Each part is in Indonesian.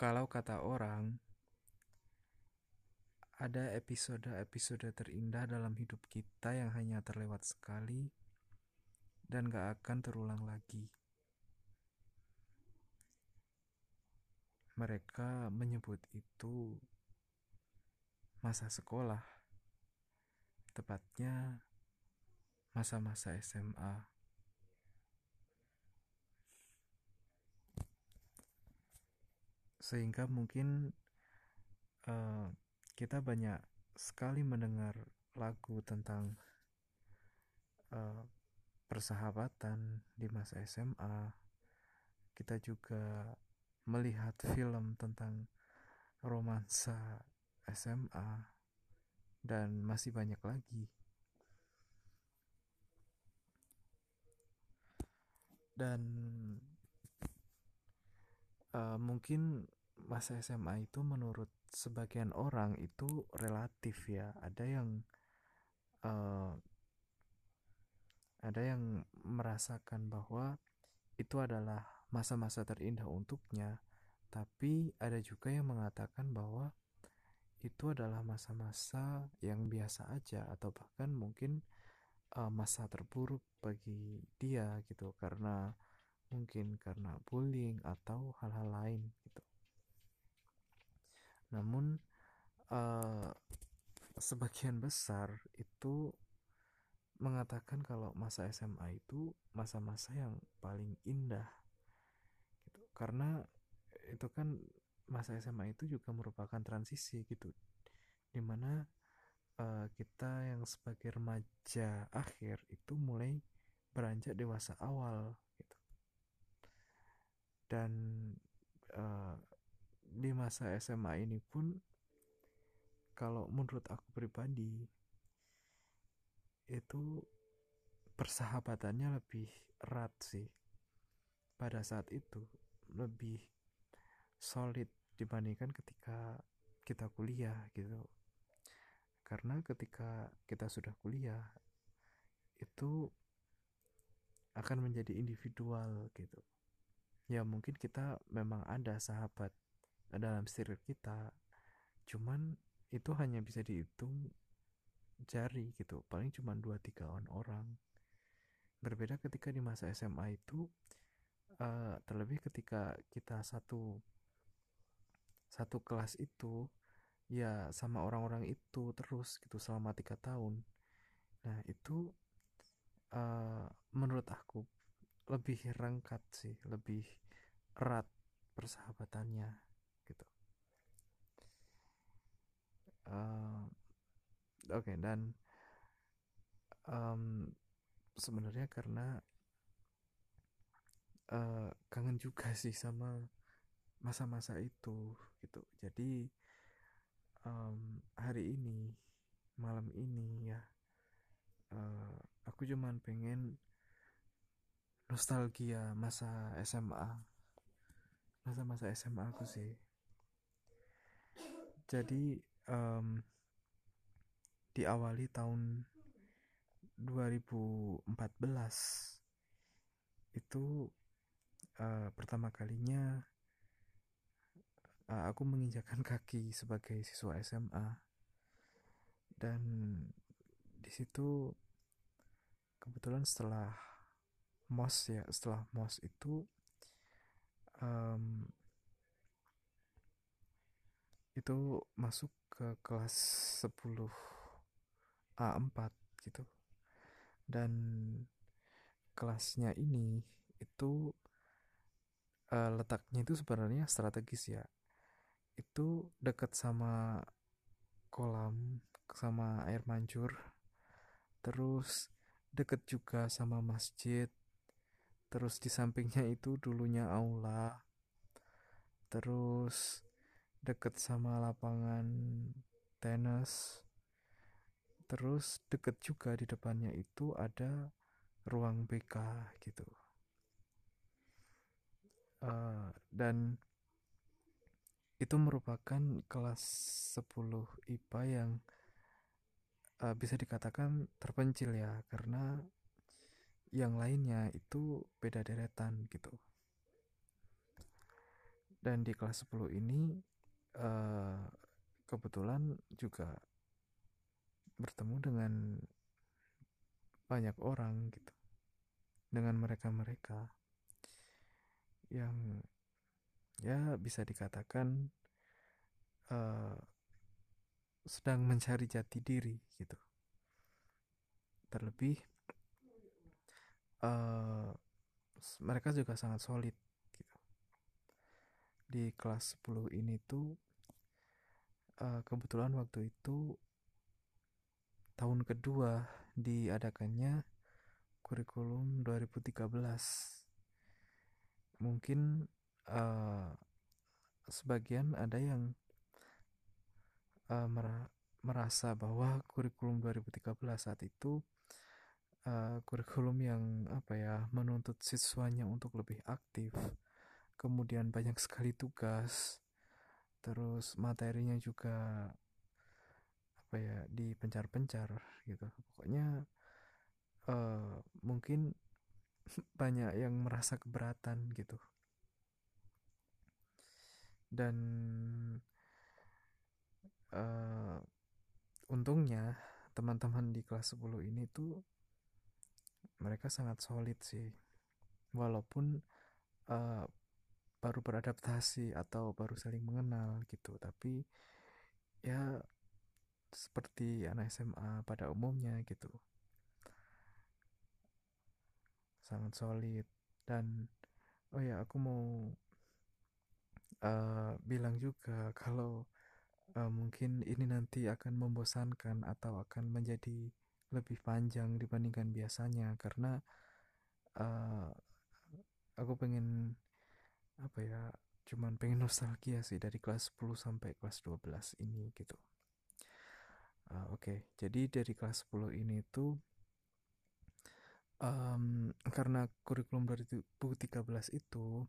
Kalau kata orang, ada episode-episode terindah dalam hidup kita yang hanya terlewat sekali dan gak akan terulang lagi. Mereka menyebut itu masa sekolah, tepatnya masa-masa SMA. Sehingga mungkin uh, kita banyak sekali mendengar lagu tentang uh, persahabatan di masa SMA. Kita juga melihat film tentang romansa SMA dan masih banyak lagi. Dan uh, mungkin masa SMA itu menurut sebagian orang itu relatif ya. Ada yang uh, ada yang merasakan bahwa itu adalah masa-masa terindah untuknya, tapi ada juga yang mengatakan bahwa itu adalah masa-masa yang biasa aja atau bahkan mungkin uh, masa terburuk bagi dia gitu karena mungkin karena bullying atau hal-hal lain gitu. Namun uh, sebagian besar itu mengatakan kalau masa SMA itu masa-masa yang paling indah gitu. Karena itu kan masa SMA itu juga merupakan transisi gitu. Di mana uh, kita yang sebagai remaja akhir itu mulai beranjak dewasa awal gitu. Dan uh, di masa SMA ini pun kalau menurut aku pribadi itu persahabatannya lebih erat sih. Pada saat itu lebih solid dibandingkan ketika kita kuliah gitu. Karena ketika kita sudah kuliah itu akan menjadi individual gitu. Ya mungkin kita memang ada sahabat dalam sirkel kita. Cuman itu hanya bisa dihitung jari gitu. Paling cuma 2-3 orang. Berbeda ketika di masa SMA itu uh, terlebih ketika kita satu satu kelas itu ya sama orang-orang itu terus gitu selama tiga tahun. Nah itu uh, menurut aku lebih rengkat sih lebih erat persahabatannya gitu uh, oke okay, dan um, sebenarnya karena uh, kangen juga sih sama masa-masa itu gitu. Jadi um, hari ini malam ini ya uh, aku cuman pengen nostalgia masa SMA masa-masa SMA aku sih. Jadi um, diawali tahun 2014 itu uh, pertama kalinya uh, aku menginjakan kaki sebagai siswa SMA dan di situ kebetulan setelah mos ya setelah mos itu um, itu masuk ke kelas 10 A4 gitu. Dan kelasnya ini itu uh, letaknya itu sebenarnya strategis ya. Itu dekat sama kolam sama air mancur. Terus deket juga sama masjid. Terus di sampingnya itu dulunya aula. Terus deket sama lapangan tenis. Terus deket juga di depannya itu ada ruang BK gitu. Uh, dan itu merupakan kelas 10 IPA yang uh, bisa dikatakan terpencil ya karena yang lainnya itu beda deretan gitu. Dan di kelas 10 ini uh, kebetulan juga bertemu dengan banyak orang gitu. Dengan mereka-mereka yang ya bisa dikatakan uh, sedang mencari jati diri gitu. Terlebih uh, mereka juga sangat solid di kelas 10 ini tuh uh, kebetulan waktu itu tahun kedua diadakannya kurikulum 2013 mungkin uh, sebagian ada yang uh, merasa bahwa kurikulum 2013 saat itu uh, kurikulum yang apa ya menuntut siswanya untuk lebih aktif kemudian banyak sekali tugas terus materinya juga apa ya dipencar-pencar gitu. Pokoknya uh, mungkin banyak yang merasa keberatan gitu. Dan uh, untungnya teman-teman di kelas 10 ini tuh mereka sangat solid sih. Walaupun uh, baru beradaptasi atau baru saling mengenal gitu. Tapi ya seperti anak SMA pada umumnya gitu. Sangat solid. Dan oh ya aku mau uh, bilang juga kalau uh, mungkin ini nanti akan membosankan atau akan menjadi lebih panjang dibandingkan biasanya. Karena uh, aku pengen apa ya cuman pengen nostalgia sih dari kelas 10 sampai kelas 12 ini gitu. Uh, Oke, okay. jadi dari kelas 10 ini tuh um, karena kurikulum 2013 itu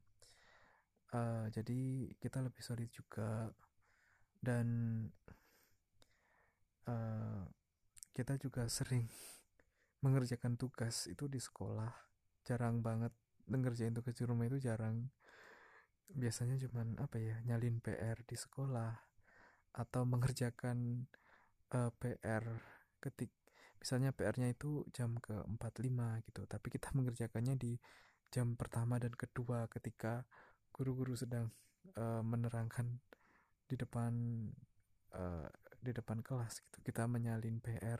uh, jadi kita lebih solid juga. Dan uh, kita juga sering mengerjakan tugas itu di sekolah. Jarang banget ngerjain tugas di rumah itu jarang biasanya cuman apa ya nyalin PR di sekolah atau mengerjakan uh, eh, PR ketik misalnya PR-nya itu jam ke 45 gitu tapi kita mengerjakannya di jam pertama dan kedua ketika guru-guru sedang uh, menerangkan di depan uh, di depan kelas gitu. Kita menyalin PR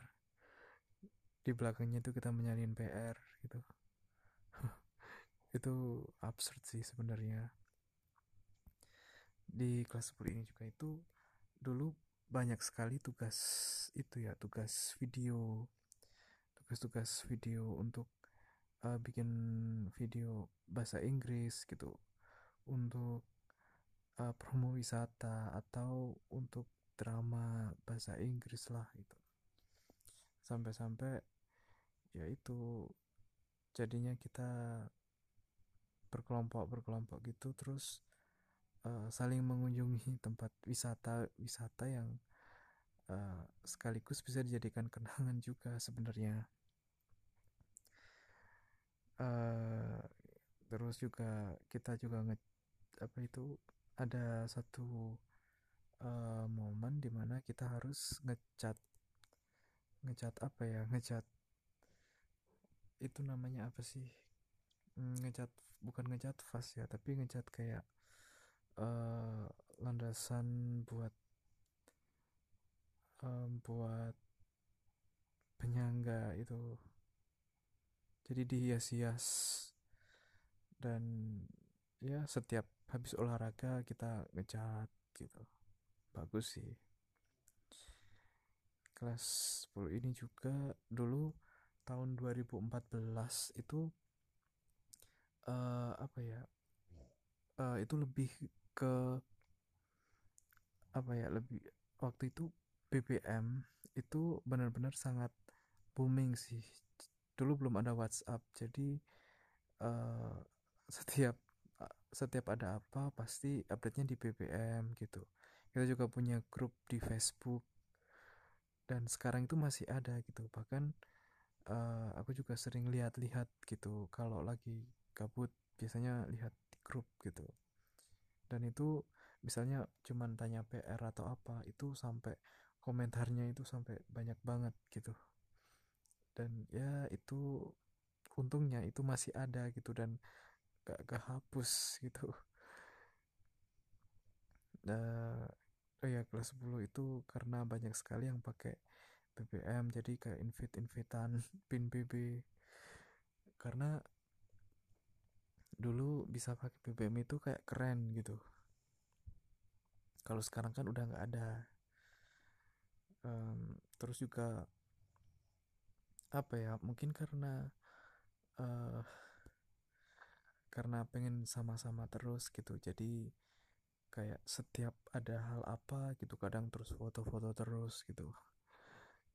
di belakangnya itu kita menyalin PR gitu. Itu absurd sih sebenarnya di kelas 10 ini juga itu dulu banyak sekali tugas itu ya tugas video tugas-tugas video untuk uh, bikin video bahasa Inggris gitu untuk uh, promo wisata atau untuk drama bahasa Inggris lah itu sampai-sampai ya itu jadinya kita berkelompok berkelompok gitu terus uh, saling mengunjungi tempat wisata wisata yang uh, sekaligus bisa dijadikan kenangan juga sebenarnya. Uh, terus juga kita juga nge apa itu ada satu uh, momen di mana kita harus ngecat ngecat apa ya ngecat itu namanya apa sih? Hmm, ngecat bukan ngecat fast ya tapi ngecat kayak uh, landasan buat um, buat penyangga itu. Jadi dihias-hias dan ya setiap habis olahraga kita ngecat gitu. Bagus sih. Kelas 10 ini juga dulu tahun 2014 itu uh, apa ya uh, itu lebih ke apa ya lebih waktu itu BBM itu benar-benar sangat booming sih. Dulu belum ada WhatsApp jadi uh, setiap setiap ada apa pasti update-nya di BBM gitu. Kita juga punya grup di Facebook dan sekarang itu masih ada gitu. Bahkan uh, aku juga sering lihat-lihat gitu kalau lagi kabut biasanya lihat di grup gitu dan itu misalnya cuman tanya PR atau apa itu sampai komentarnya itu sampai banyak banget gitu. Dan ya itu untungnya itu masih ada gitu dan gak kehapus gitu. Nah oh ya kelas 10 itu karena banyak sekali yang pakai BBM jadi kayak invite invitan pin BB karena dulu bisa pakai BBM itu kayak keren gitu. Kalau sekarang kan udah nggak ada. Um, terus juga apa ya mungkin karena uh, karena pengen sama-sama terus gitu. Jadi kayak setiap ada hal apa gitu kadang terus foto-foto terus gitu.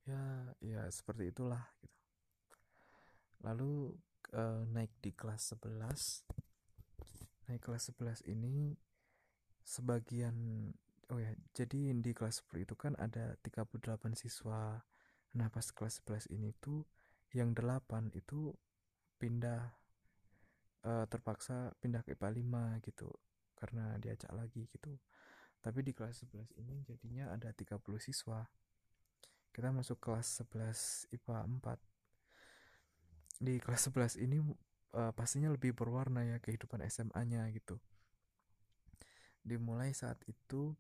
Ya ya seperti itulah gitu. Lalu uh, naik di kelas 11 naik kelas 11 ini sebagian oh ya jadi di kelas 10 itu kan ada 38 siswa. Nah pas kelas 11 ini tuh yang 8 itu pindah uh, terpaksa pindah ke IPA 5 gitu karena diajak lagi gitu. Tapi di kelas 11 ini jadinya ada 30 siswa. Kita masuk kelas 11 IPA 4 di kelas 11 ini uh, pastinya lebih berwarna ya kehidupan SMA-nya gitu. Dimulai saat itu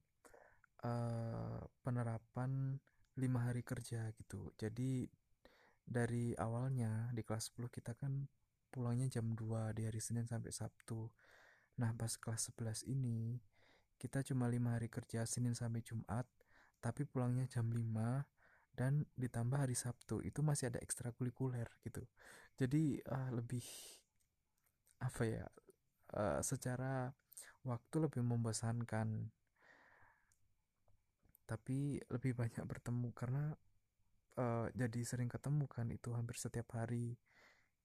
uh, penerapan lima hari kerja gitu. Jadi dari awalnya di kelas 10 kita kan pulangnya jam 2 di hari Senin sampai Sabtu. Nah pas kelas 11 ini kita cuma lima hari kerja Senin sampai Jumat tapi pulangnya jam 5 dan ditambah hari Sabtu itu masih ada ekstrakurikuler gitu. Jadi uh, lebih apa ya uh, secara waktu lebih membosankan. Tapi lebih banyak bertemu karena uh, jadi sering ketemu kan itu hampir setiap hari.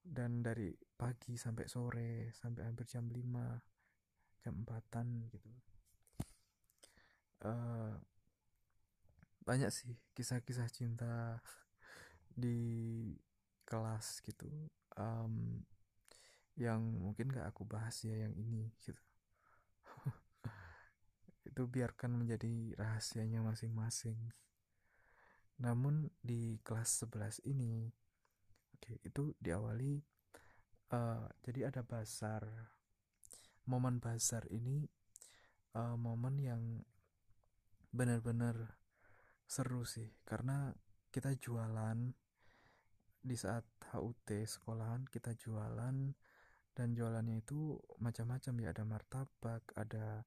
Dan dari pagi sampai sore sampai hampir jam 5 jam 4an gitu. Uh, banyak sih kisah-kisah cinta di kelas gitu. Um, yang mungkin gak aku bahas ya yang ini gitu. Itu biarkan menjadi rahasianya masing-masing. Namun di kelas 11 ini oke okay, itu diawali uh, jadi ada basar momen basar ini uh, momen yang benar-benar seru sih karena kita jualan di saat HUT sekolahan kita jualan dan jualannya itu macam-macam ya ada martabak ada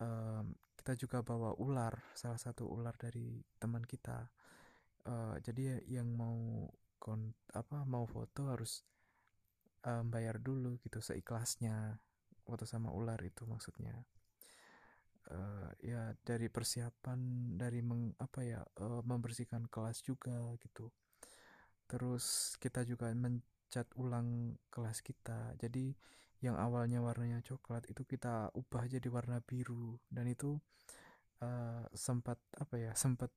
um, kita juga bawa ular salah satu ular dari teman kita. Uh, jadi yang mau kon apa mau foto harus um, bayar dulu gitu seikhlasnya foto sama ular itu maksudnya uh, ya dari persiapan dari meng, apa ya uh, membersihkan kelas juga gitu. Terus kita juga mencat ulang kelas kita. Jadi yang awalnya warnanya coklat itu kita ubah jadi warna biru. Dan itu uh, sempat apa ya sempat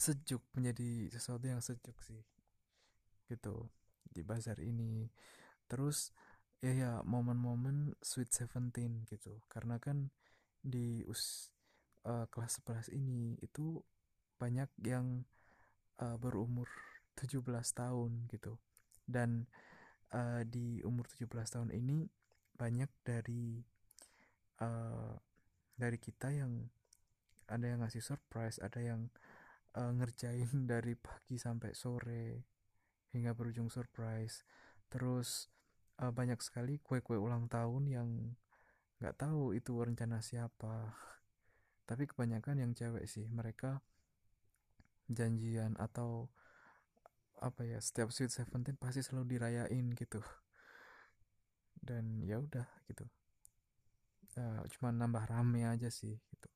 sejuk menjadi sesuatu yang sejuk sih gitu di bazar ini. Terus ya ya momen-momen sweet seventeen gitu karena kan di us uh, kelas 11 ini itu banyak yang uh, berumur 17 tahun gitu dan uh, di umur 17 tahun ini banyak dari uh, dari kita yang ada yang ngasih surprise, ada yang uh, ngerjain dari pagi sampai sore hingga berujung surprise. Terus uh, banyak sekali kue-kue ulang tahun yang nggak tahu itu rencana siapa. Tapi kebanyakan yang cewek sih, mereka janjian atau apa ya setiap Sweet Seventeen pasti selalu dirayain gitu. Dan ya udah gitu. Uh, cuma nambah rame aja sih gitu.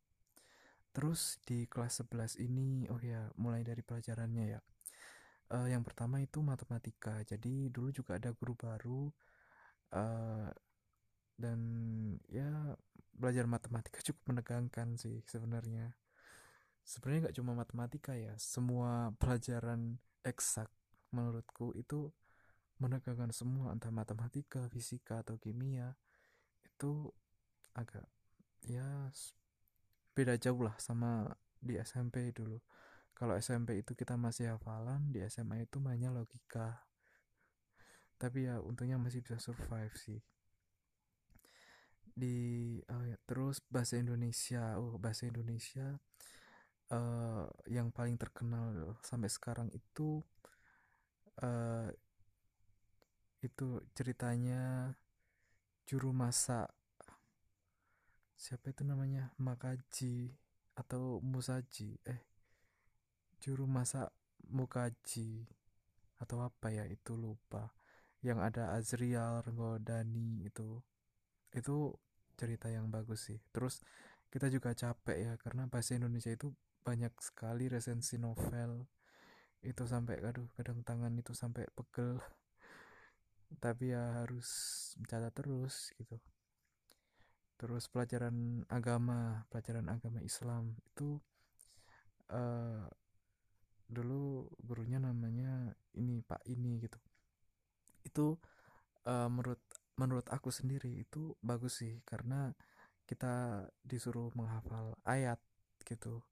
Terus di kelas 11 ini oh ya mulai dari pelajarannya ya. Uh, yang pertama itu matematika. Jadi dulu juga ada guru baru uh, dan ya belajar matematika cukup menegangkan sih sebenarnya. Sebenarnya nggak cuma matematika ya semua pelajaran eksak menurutku itu menegakkan semua entah matematika, fisika atau kimia itu agak ya beda jauh lah sama di SMP dulu. Kalau SMP itu kita masih hafalan di SMA itu mainnya logika tapi ya untungnya masih bisa survive sih. Di oh ya, terus bahasa Indonesia. Oh bahasa Indonesia uh, yang paling terkenal sampai sekarang itu uh, itu ceritanya juru masak. Siapa itu namanya? Makaji atau Musaji? Eh juru masak Mukaji atau apa ya? Itu lupa yang ada Azrial Renggodani itu itu cerita yang bagus sih. Terus kita juga capek ya karena bahasa Indonesia itu banyak sekali resensi novel. Itu sampai aduh kadang tangan itu sampai pegel. Tapi ya harus mencatat terus gitu. Terus pelajaran agama pelajaran agama Islam itu uh, dulu gurunya namanya ini Pak ini gitu itu uh, menurut menurut aku sendiri itu bagus sih karena kita disuruh menghafal ayat gitu.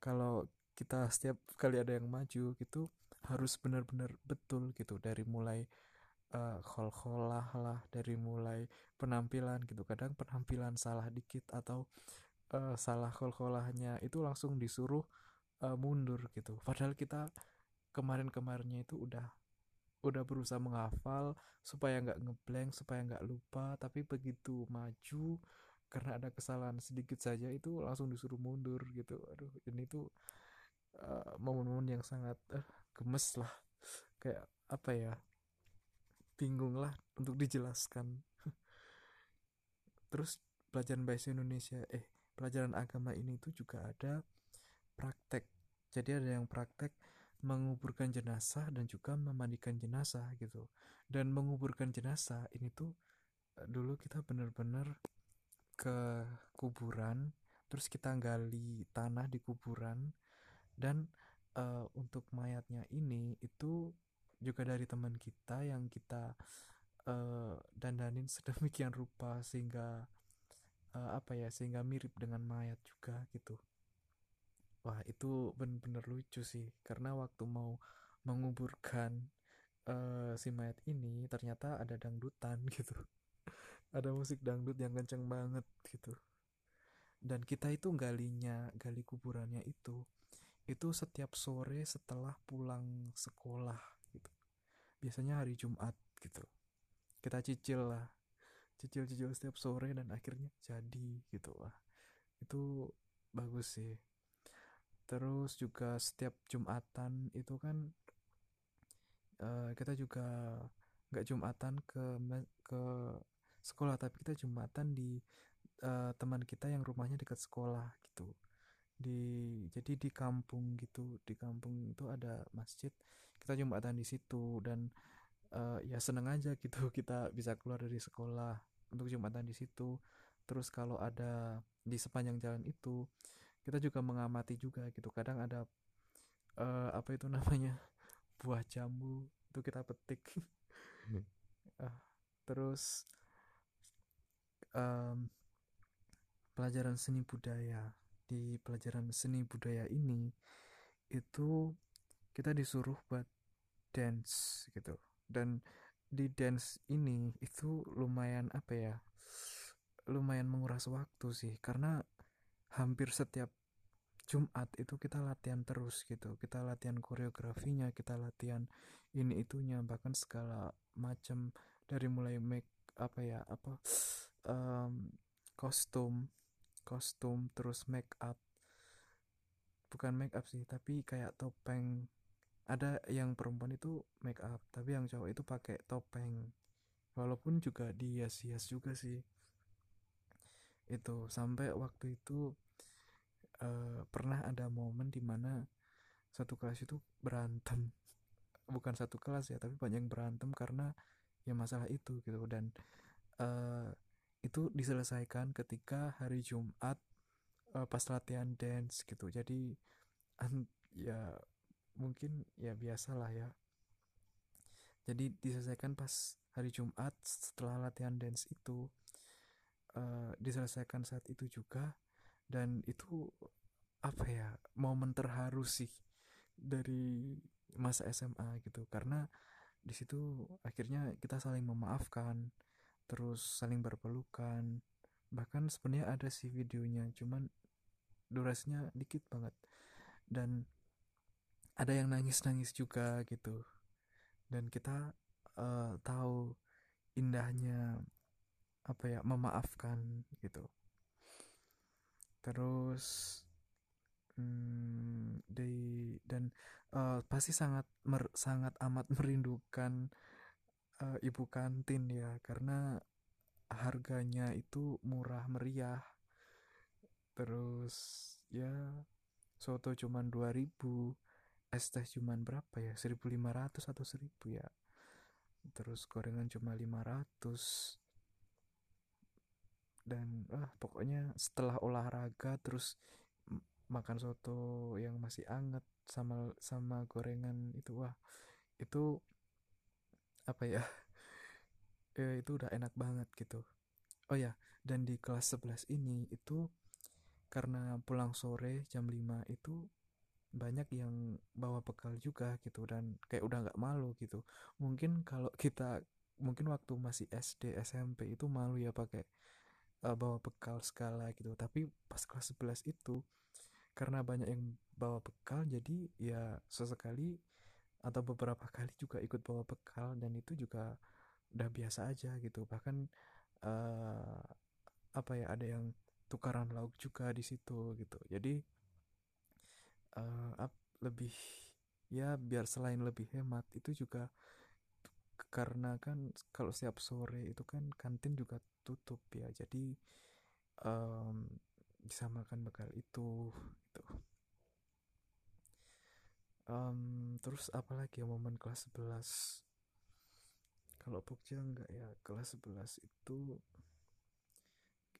Kalau kita setiap kali ada yang maju gitu harus benar-benar betul gitu dari mulai uh, khol-kholah lah dari mulai penampilan gitu. Kadang penampilan salah dikit atau uh, salah khol-kholahnya itu langsung disuruh uh, mundur gitu. Padahal kita kemarin-kemarinnya itu udah udah berusaha menghafal supaya nggak ngeblank supaya nggak lupa. Tapi begitu maju karena ada kesalahan sedikit saja itu langsung disuruh mundur gitu. Aduh ini tuh momen-momen uh, yang sangat uh, gemes lah. Kayak apa ya bingung lah untuk dijelaskan. Terus pelajaran bahasa Indonesia eh pelajaran agama ini tuh juga ada praktek. Jadi ada yang praktek menguburkan jenazah dan juga memandikan jenazah gitu. Dan menguburkan jenazah ini tuh eh, dulu kita bener-bener ke kuburan terus kita gali tanah di kuburan dan uh, untuk mayatnya ini itu juga dari teman kita yang kita uh, dandanin sedemikian rupa sehingga uh, apa ya sehingga mirip dengan mayat juga gitu wah itu bener-bener lucu sih. Karena waktu mau menguburkan uh, si mayat ini ternyata ada dangdutan gitu. Ada musik dangdut yang kenceng banget gitu. Dan kita itu galinya gali kuburannya itu itu setiap sore setelah pulang sekolah biasanya hari Jumat gitu. Kita cicil lah. Cicil-cicil setiap sore dan akhirnya jadi gitu. Lah itu bagus sih terus juga setiap Jumatan itu kan uh, kita juga nggak Jumatan ke ke sekolah tapi kita Jumatan di uh, teman kita yang rumahnya dekat sekolah gitu. Di jadi di kampung gitu di kampung itu ada masjid kita jumatan di situ dan uh, ya seneng aja gitu kita bisa keluar dari sekolah untuk jumatan di situ. Terus kalau ada di sepanjang jalan itu kita juga mengamati juga gitu. Kadang ada uh, apa itu namanya buah jambu itu kita petik. Uh, terus um, pelajaran seni budaya. Di pelajaran seni budaya ini itu kita disuruh buat dance gitu. Dan di dance ini itu lumayan apa ya lumayan menguras waktu sih. Karena hampir setiap Jumat itu kita latihan terus gitu. Kita latihan koreografinya kita latihan ini itunya bahkan segala macam dari mulai make apa ya apa um, kostum kostum terus make up. Bukan make up sih tapi kayak topeng. Ada yang perempuan itu make up tapi yang cowok itu pakai topeng. Walaupun juga dihias-hias juga sih itu sampai waktu itu uh, pernah ada momen di mana satu kelas itu berantem. Bukan satu kelas ya tapi banyak berantem karena ya masalah itu gitu. Dan uh, itu diselesaikan ketika hari Jumat uh, pas latihan dance gitu. Jadi ya mungkin ya biasalah ya. Jadi diselesaikan pas hari Jumat setelah latihan dance itu uh, diselesaikan saat itu juga. Dan itu apa ya momen terharu sih dari masa SMA gitu. Karena di situ akhirnya kita saling memaafkan terus saling berpelukan. Bahkan sebenarnya ada sih videonya cuman durasinya dikit banget. Dan ada yang nangis-nangis juga gitu. Dan kita uh, tahu indahnya apa ya memaafkan gitu. Terus hmm, di dan uh, pasti sangat mer, sangat amat merindukan uh, ibu kantin ya karena harganya itu murah meriah. Terus ya soto cuman 2000 es teh cuman berapa ya 1500 atau 1000 ya. Terus gorengan cuma 500 dan ah pokoknya setelah olahraga terus makan soto yang masih anget sama sama gorengan itu wah itu apa ya eh, itu udah enak banget gitu. Oh ya dan di kelas 11 ini itu karena pulang sore jam 5 itu banyak yang bawa bekal juga gitu dan kayak udah nggak malu gitu. Mungkin kalau kita mungkin waktu masih SD SMP itu malu ya pakai uh, bawa bekal skala gitu. Tapi pas kelas 11 itu karena banyak yang bawa bekal jadi ya sesekali atau beberapa kali juga ikut bawa bekal dan itu juga udah biasa aja gitu. Bahkan uh, apa ya ada yang tukaran lauk juga di situ gitu. Jadi uh, lebih ya biar selain lebih hemat itu juga karena kan kalau setiap sore itu kan kantin juga tutup ya jadi um, bisa makan bekal itu itu um, terus apalagi ya momen kelas 11 kalau Pokja enggak ya kelas 11 itu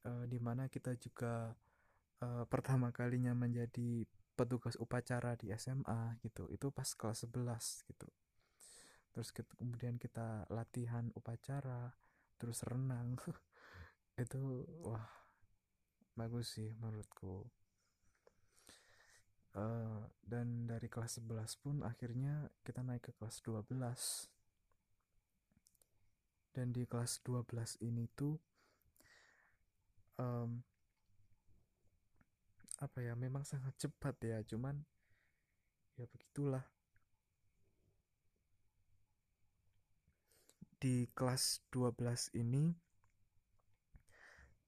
uh, di mana kita juga uh, pertama kalinya menjadi petugas upacara di SMA gitu. Itu pas kelas 11 gitu terus kita, kemudian kita latihan upacara terus renang. Itu wah bagus sih menurutku. Uh, dan dari kelas 11 pun akhirnya kita naik ke kelas 12 dan di kelas 12 ini tuh um, apa ya memang sangat cepat ya cuman ya begitulah di kelas 12 ini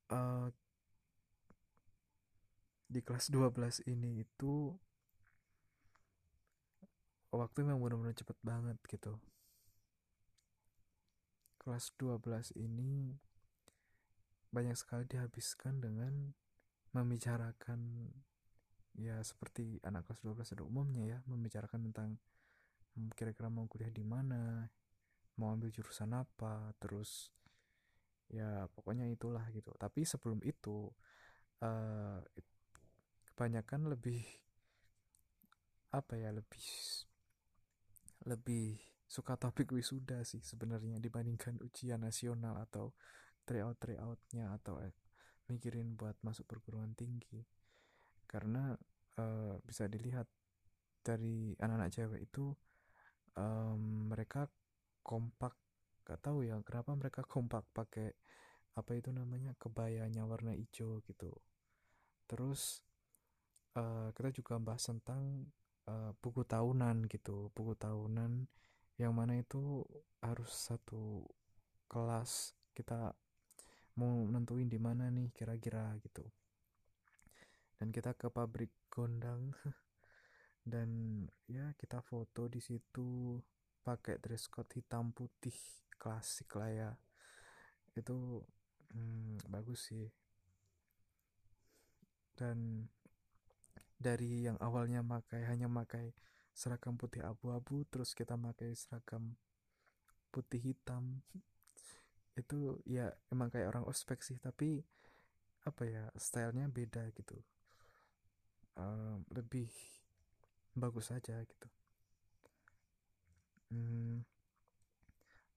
uh, di kelas 12 ini itu waktu memang benar-benar cepet banget gitu. Kelas 12 ini banyak sekali dihabiskan dengan membicarakan ya seperti anak kelas 12 pada umumnya ya membicarakan tentang hmm, kira-kira mau kuliah di mana mau ambil jurusan apa terus ya pokoknya itulah gitu. Tapi sebelum itu uh, kebanyakan lebih apa ya lebih lebih suka topik wisuda sih sebenarnya dibandingkan ujian nasional atau tryout tryoutnya atau eh, mikirin buat masuk perguruan tinggi. Karena uh, bisa dilihat dari anak-anak cewek itu um, mereka kompak gak tahu ya kenapa mereka kompak pakai apa itu namanya kebayanya warna hijau gitu. Terus uh, kita juga bahas tentang uh, buku tahunan gitu. Buku tahunan yang mana itu harus satu kelas kita mau nentuin di mana nih kira-kira gitu. Dan kita ke pabrik gondang. Dan ya kita foto di situ pakai dress code hitam putih klasik lah ya. Itu hmm, bagus sih. Dan dari yang awalnya pakai hanya pakai seragam putih abu-abu terus kita pakai seragam putih hitam. Itu ya emang kayak orang ospek sih tapi apa ya stylenya beda gitu. Um, lebih bagus aja gitu hmm,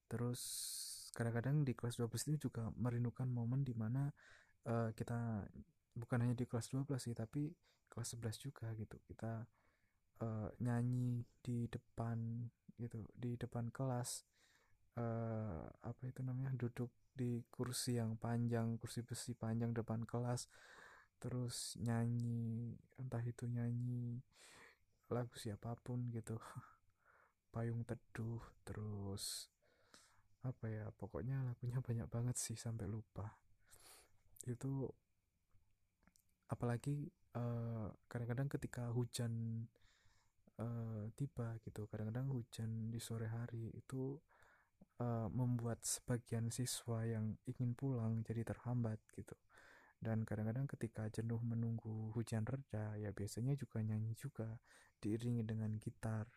terus kadang-kadang di kelas 12 itu juga merindukan momen di mana uh, kita bukan hanya di kelas 12 sih tapi kelas 11 juga gitu. Kita uh, nyanyi di depan gitu di depan kelas uh, apa itu namanya duduk di kursi yang panjang kursi besi panjang depan kelas terus nyanyi entah itu nyanyi lagu siapa pun gitu payung teduh terus apa ya pokoknya lagunya banyak banget sih sampai lupa. Itu apalagi eh, kadang-kadang ketika hujan uh, tiba gitu kadang-kadang hujan di sore hari itu uh, membuat sebagian siswa yang ingin pulang jadi terhambat gitu. Dan kadang-kadang ketika jenuh menunggu hujan reda ya biasanya juga nyanyi juga diiringi dengan gitar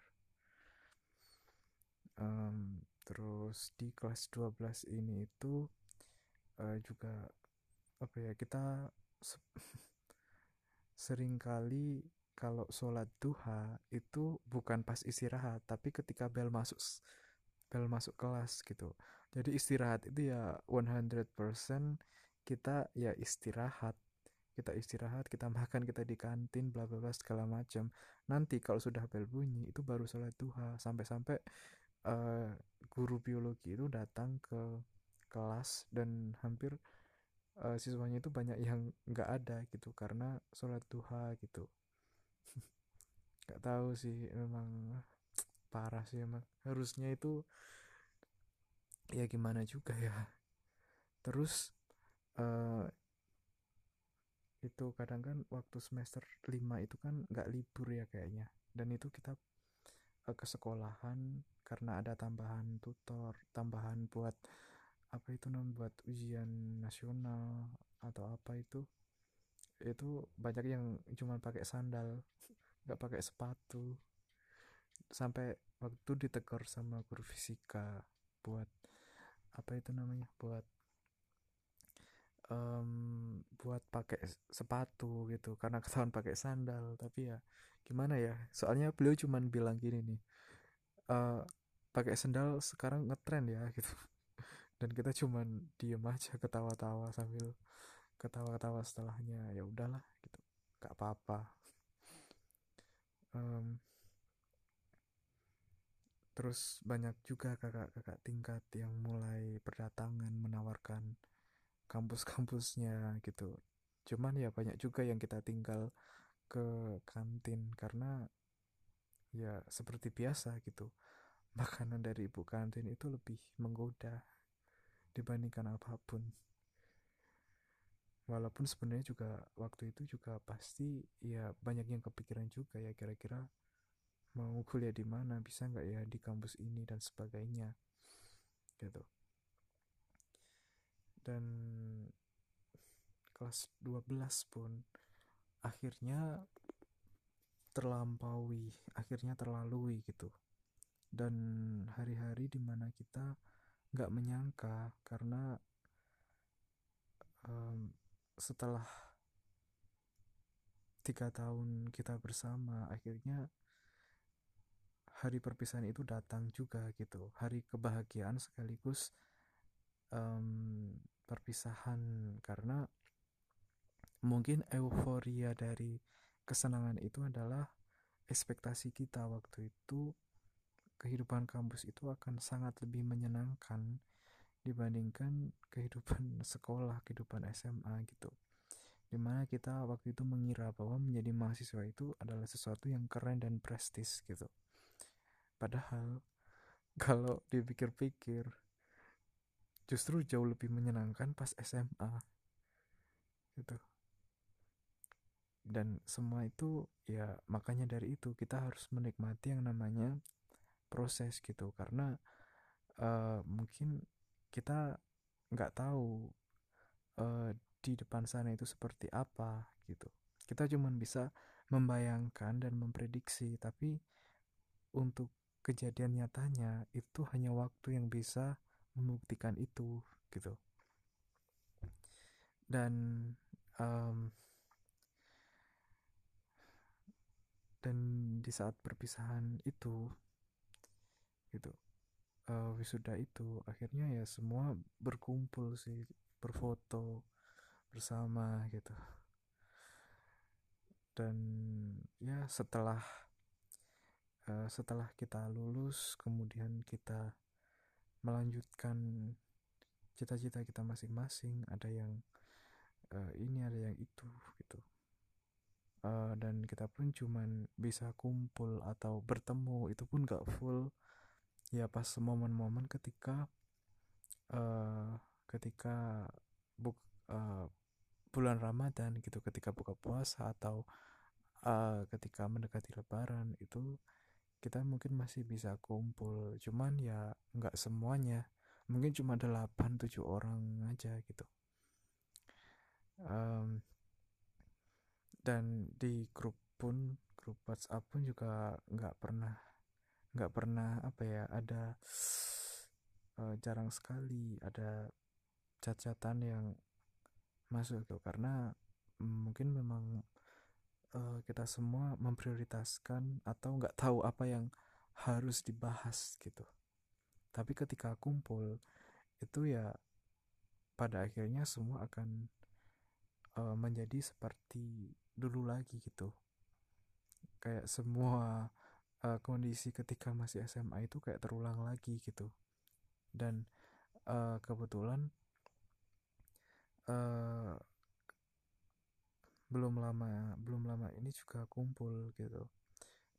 um, terus di kelas 12 ini itu uh, juga apa ya kita sering kali kalau sholat duha itu bukan pas istirahat tapi ketika bel masuk bel masuk kelas gitu. Jadi istirahat itu ya 100% kita ya istirahat. Kita istirahat kita makan kita di kantin bla bla bla segala macam. Nanti kalau sudah bel bunyi itu baru sholat duha. Sampai-sampai uh, guru biologi itu datang ke kelas dan hampir uh, siswanya itu banyak yang nggak ada gitu karena sholat duha gitu. Nggak tahu sih memang parah sih emang. Harusnya itu ya gimana juga ya. Terus uh, itu kadang kan waktu semester 5 itu kan nggak libur ya kayaknya. Dan itu kita uh, ke sekolahan karena ada tambahan tutor tambahan buat apa itu namanya buat ujian nasional atau apa itu itu banyak yang cuma pakai sandal nggak pakai sepatu. Sampai waktu ditegur sama guru fisika buat apa itu namanya buat um, buat pakai sepatu gitu. Karena ketahuan pakai sandal tapi ya gimana ya soalnya beliau cuma bilang gini nih uh, pakai sandal sekarang ngetrend ya gitu. Dan kita cuman diem aja ketawa-tawa sambil ketawa-ketawa setelahnya. Ya udahlah gitu. Gak apa-apa. Um, terus banyak juga kakak-kakak tingkat yang mulai berdatangan menawarkan kampus-kampusnya gitu. Cuman ya banyak juga yang kita tinggal ke kantin karena ya seperti biasa gitu makanan dari ibu kantin itu lebih menggoda dibandingkan apa pun. Walaupun sebenarnya juga waktu itu juga pasti ya banyak yang kepikiran juga ya kira-kira mau kuliah di mana bisa nggak ya di kampus ini dan sebagainya gitu. Dan kelas 12 pun akhirnya terlampaui akhirnya terlalui gitu dan hari-hari di mana kita nggak menyangka karena um, setelah tiga tahun kita bersama akhirnya hari perpisahan itu datang juga gitu. Hari kebahagiaan sekaligus um, perpisahan karena mungkin euforia dari kesenangan itu adalah ekspektasi kita waktu itu kehidupan kampus itu akan sangat lebih menyenangkan dibandingkan kehidupan sekolah, kehidupan SMA gitu. Di mana kita waktu itu mengira bahwa menjadi mahasiswa itu adalah sesuatu yang keren dan prestis gitu. Padahal kalau dipikir-pikir justru jauh lebih menyenangkan pas SMA gitu. Dan semua itu ya makanya dari itu kita harus menikmati yang namanya proses gitu. Karena uh, mungkin kita nggak tahu uh, di depan sana itu seperti apa gitu. Kita cuma bisa membayangkan dan memprediksi tapi untuk kejadian nyatanya itu hanya waktu yang bisa membuktikan itu gitu. Dan um, dan di saat perpisahan itu gitu. Uh, wisuda itu akhirnya ya semua berkumpul sih berfoto bersama gitu. Dan ya setelah uh, setelah kita lulus kemudian kita melanjutkan cita-cita kita masing-masing ada yang uh, ini ada yang itu gitu. Uh, dan kita pun cuman bisa kumpul atau bertemu itu pun gak full ya pas momen-momen ketika uh, ketika buk uh, bulan Ramadan gitu ketika buka puasa atau uh, ketika mendekati Lebaran itu kita mungkin masih bisa kumpul. Cuman ya nggak semuanya. Mungkin cuma 8-7 orang aja gitu. Um, dan di grup pun grup WhatsApp pun juga nggak pernah nggak pernah apa ya ada uh, jarang sekali ada cat-catan yang masuk gitu karena mungkin memang uh, kita semua memprioritaskan atau nggak tahu apa yang harus dibahas gitu. Tapi ketika kumpul itu ya pada akhirnya semua akan uh, menjadi seperti dulu lagi gitu. Kayak semua uh, kondisi ketika masih SMA itu kayak terulang lagi gitu. Dan uh, kebetulan uh, belum lama belum lama ini juga kumpul gitu.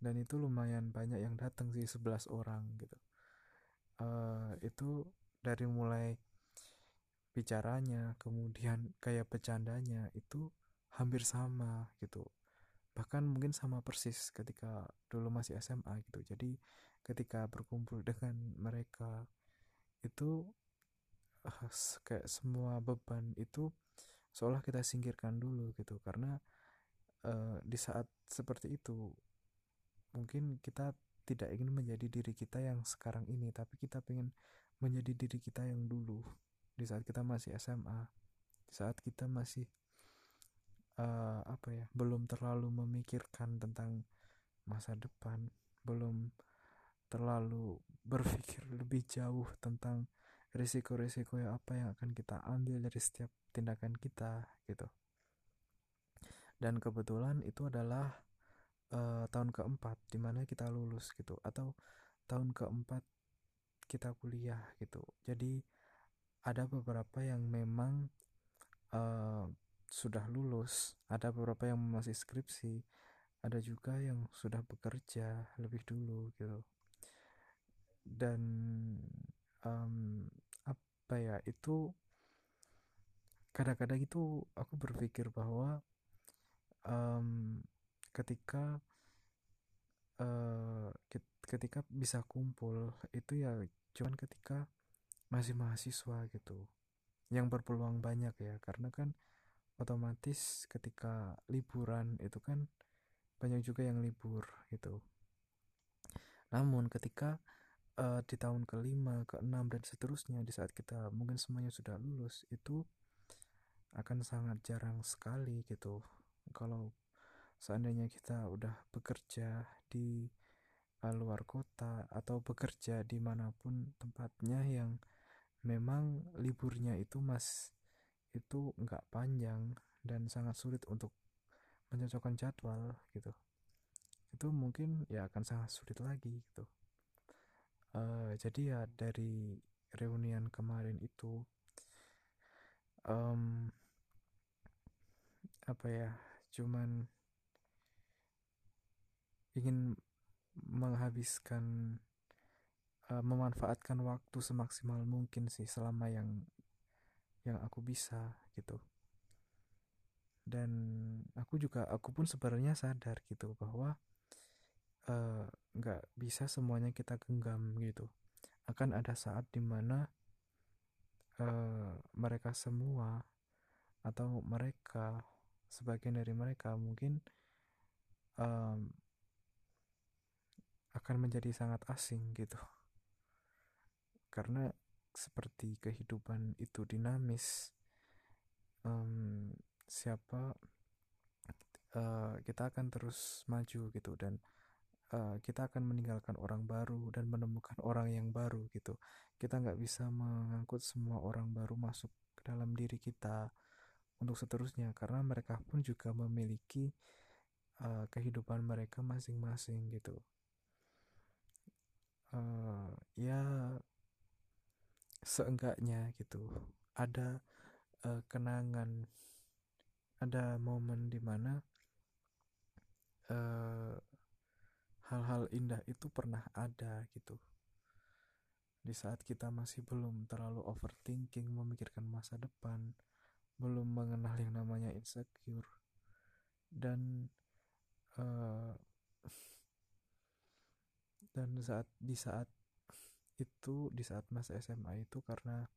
Dan itu lumayan banyak yang datang sih 11 orang gitu. Uh, itu dari mulai bicaranya kemudian kayak bercandanya itu hampir sama gitu bahkan mungkin sama persis ketika dulu masih SMA gitu. Jadi ketika berkumpul dengan mereka itu uh, kayak semua beban itu seolah kita singkirkan dulu gitu. Karena uh, di saat seperti itu mungkin kita tidak ingin menjadi diri kita yang sekarang ini tapi kita ingin menjadi diri kita yang dulu di saat kita masih SMA di saat kita masih uh, apa ya belum terlalu memikirkan tentang masa depan belum terlalu berpikir lebih jauh tentang risiko-risiko yang apa yang akan kita ambil dari setiap tindakan kita gitu. Dan kebetulan itu adalah uh, tahun keempat di mana kita lulus gitu atau tahun keempat kita kuliah gitu. Jadi ada beberapa yang memang uh, sudah lulus ada beberapa yang masih skripsi ada juga yang sudah bekerja lebih dulu gitu. Dan um, apa ya itu kadang-kadang itu aku berpikir bahwa um, ketika uh, ketika bisa kumpul itu ya cuman ketika masih mahasiswa gitu yang berpeluang banyak ya. Karena kan otomatis ketika liburan itu kan banyak juga yang libur gitu. Namun ketika uh, di tahun kelima, keenam dan seterusnya di saat kita mungkin semuanya sudah lulus itu akan sangat jarang sekali gitu. Kalau seandainya kita udah bekerja di uh, luar kota atau bekerja di mana pun tempatnya yang memang liburnya itu mas itu nggak panjang dan sangat sulit untuk mencocokkan jadwal gitu. Itu mungkin ya akan sangat sulit lagi gitu. Uh, jadi ya dari reunian kemarin itu um, apa ya cuman ingin menghabiskan uh, memanfaatkan waktu semaksimal mungkin sih selama yang yang aku bisa gitu. Dan aku juga aku pun sebenarnya sadar gitu bahwa Eh, nggak uh, bisa semuanya kita genggam gitu. Akan ada saat di mana uh, mereka semua atau mereka sebagian dari mereka mungkin um, akan menjadi sangat asing gitu. Karena seperti kehidupan itu dinamis um, siapa uh, kita akan terus maju gitu dan uh, kita akan meninggalkan orang baru dan menemukan orang yang baru gitu. Kita nggak bisa mengangkut semua orang baru masuk ke dalam diri kita untuk seterusnya karena mereka pun juga memiliki uh, kehidupan mereka masing-masing gitu. Uh, ya seenggaknya gitu. Ada uh, kenangan ada momen di mana uh, hal-hal indah itu pernah ada gitu. Di saat kita masih belum terlalu overthinking memikirkan masa depan belum mengenal yang namanya insecure dan uh, dan saat di saat itu di saat masa SMA itu karena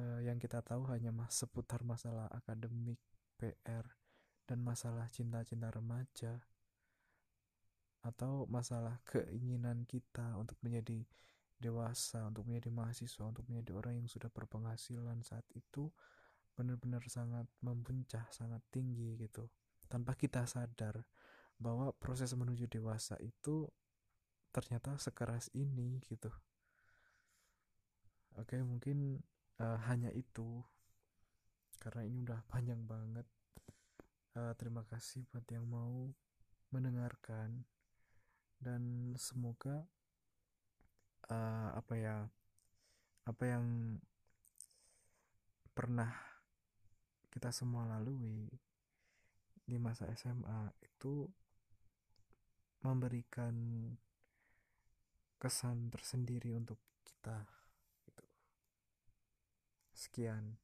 uh, yang kita tahu hanya mas seputar masalah akademik PR dan masalah cinta-cinta remaja atau masalah keinginan kita untuk menjadi dewasa, untuk menjadi mahasiswa, untuk menjadi orang yang sudah berpenghasilan saat itu benar-benar sangat mempuncak, sangat tinggi gitu. Tanpa kita sadar bahwa proses menuju dewasa itu ternyata sekeras ini gitu. Oke, mungkin uh, hanya itu karena ini udah panjang banget. Uh, terima kasih buat yang mau mendengarkan dan semoga uh, apa ya apa yang pernah kita semua lalui di masa SMA itu memberikan kesan tersendiri untuk kita. Sekian.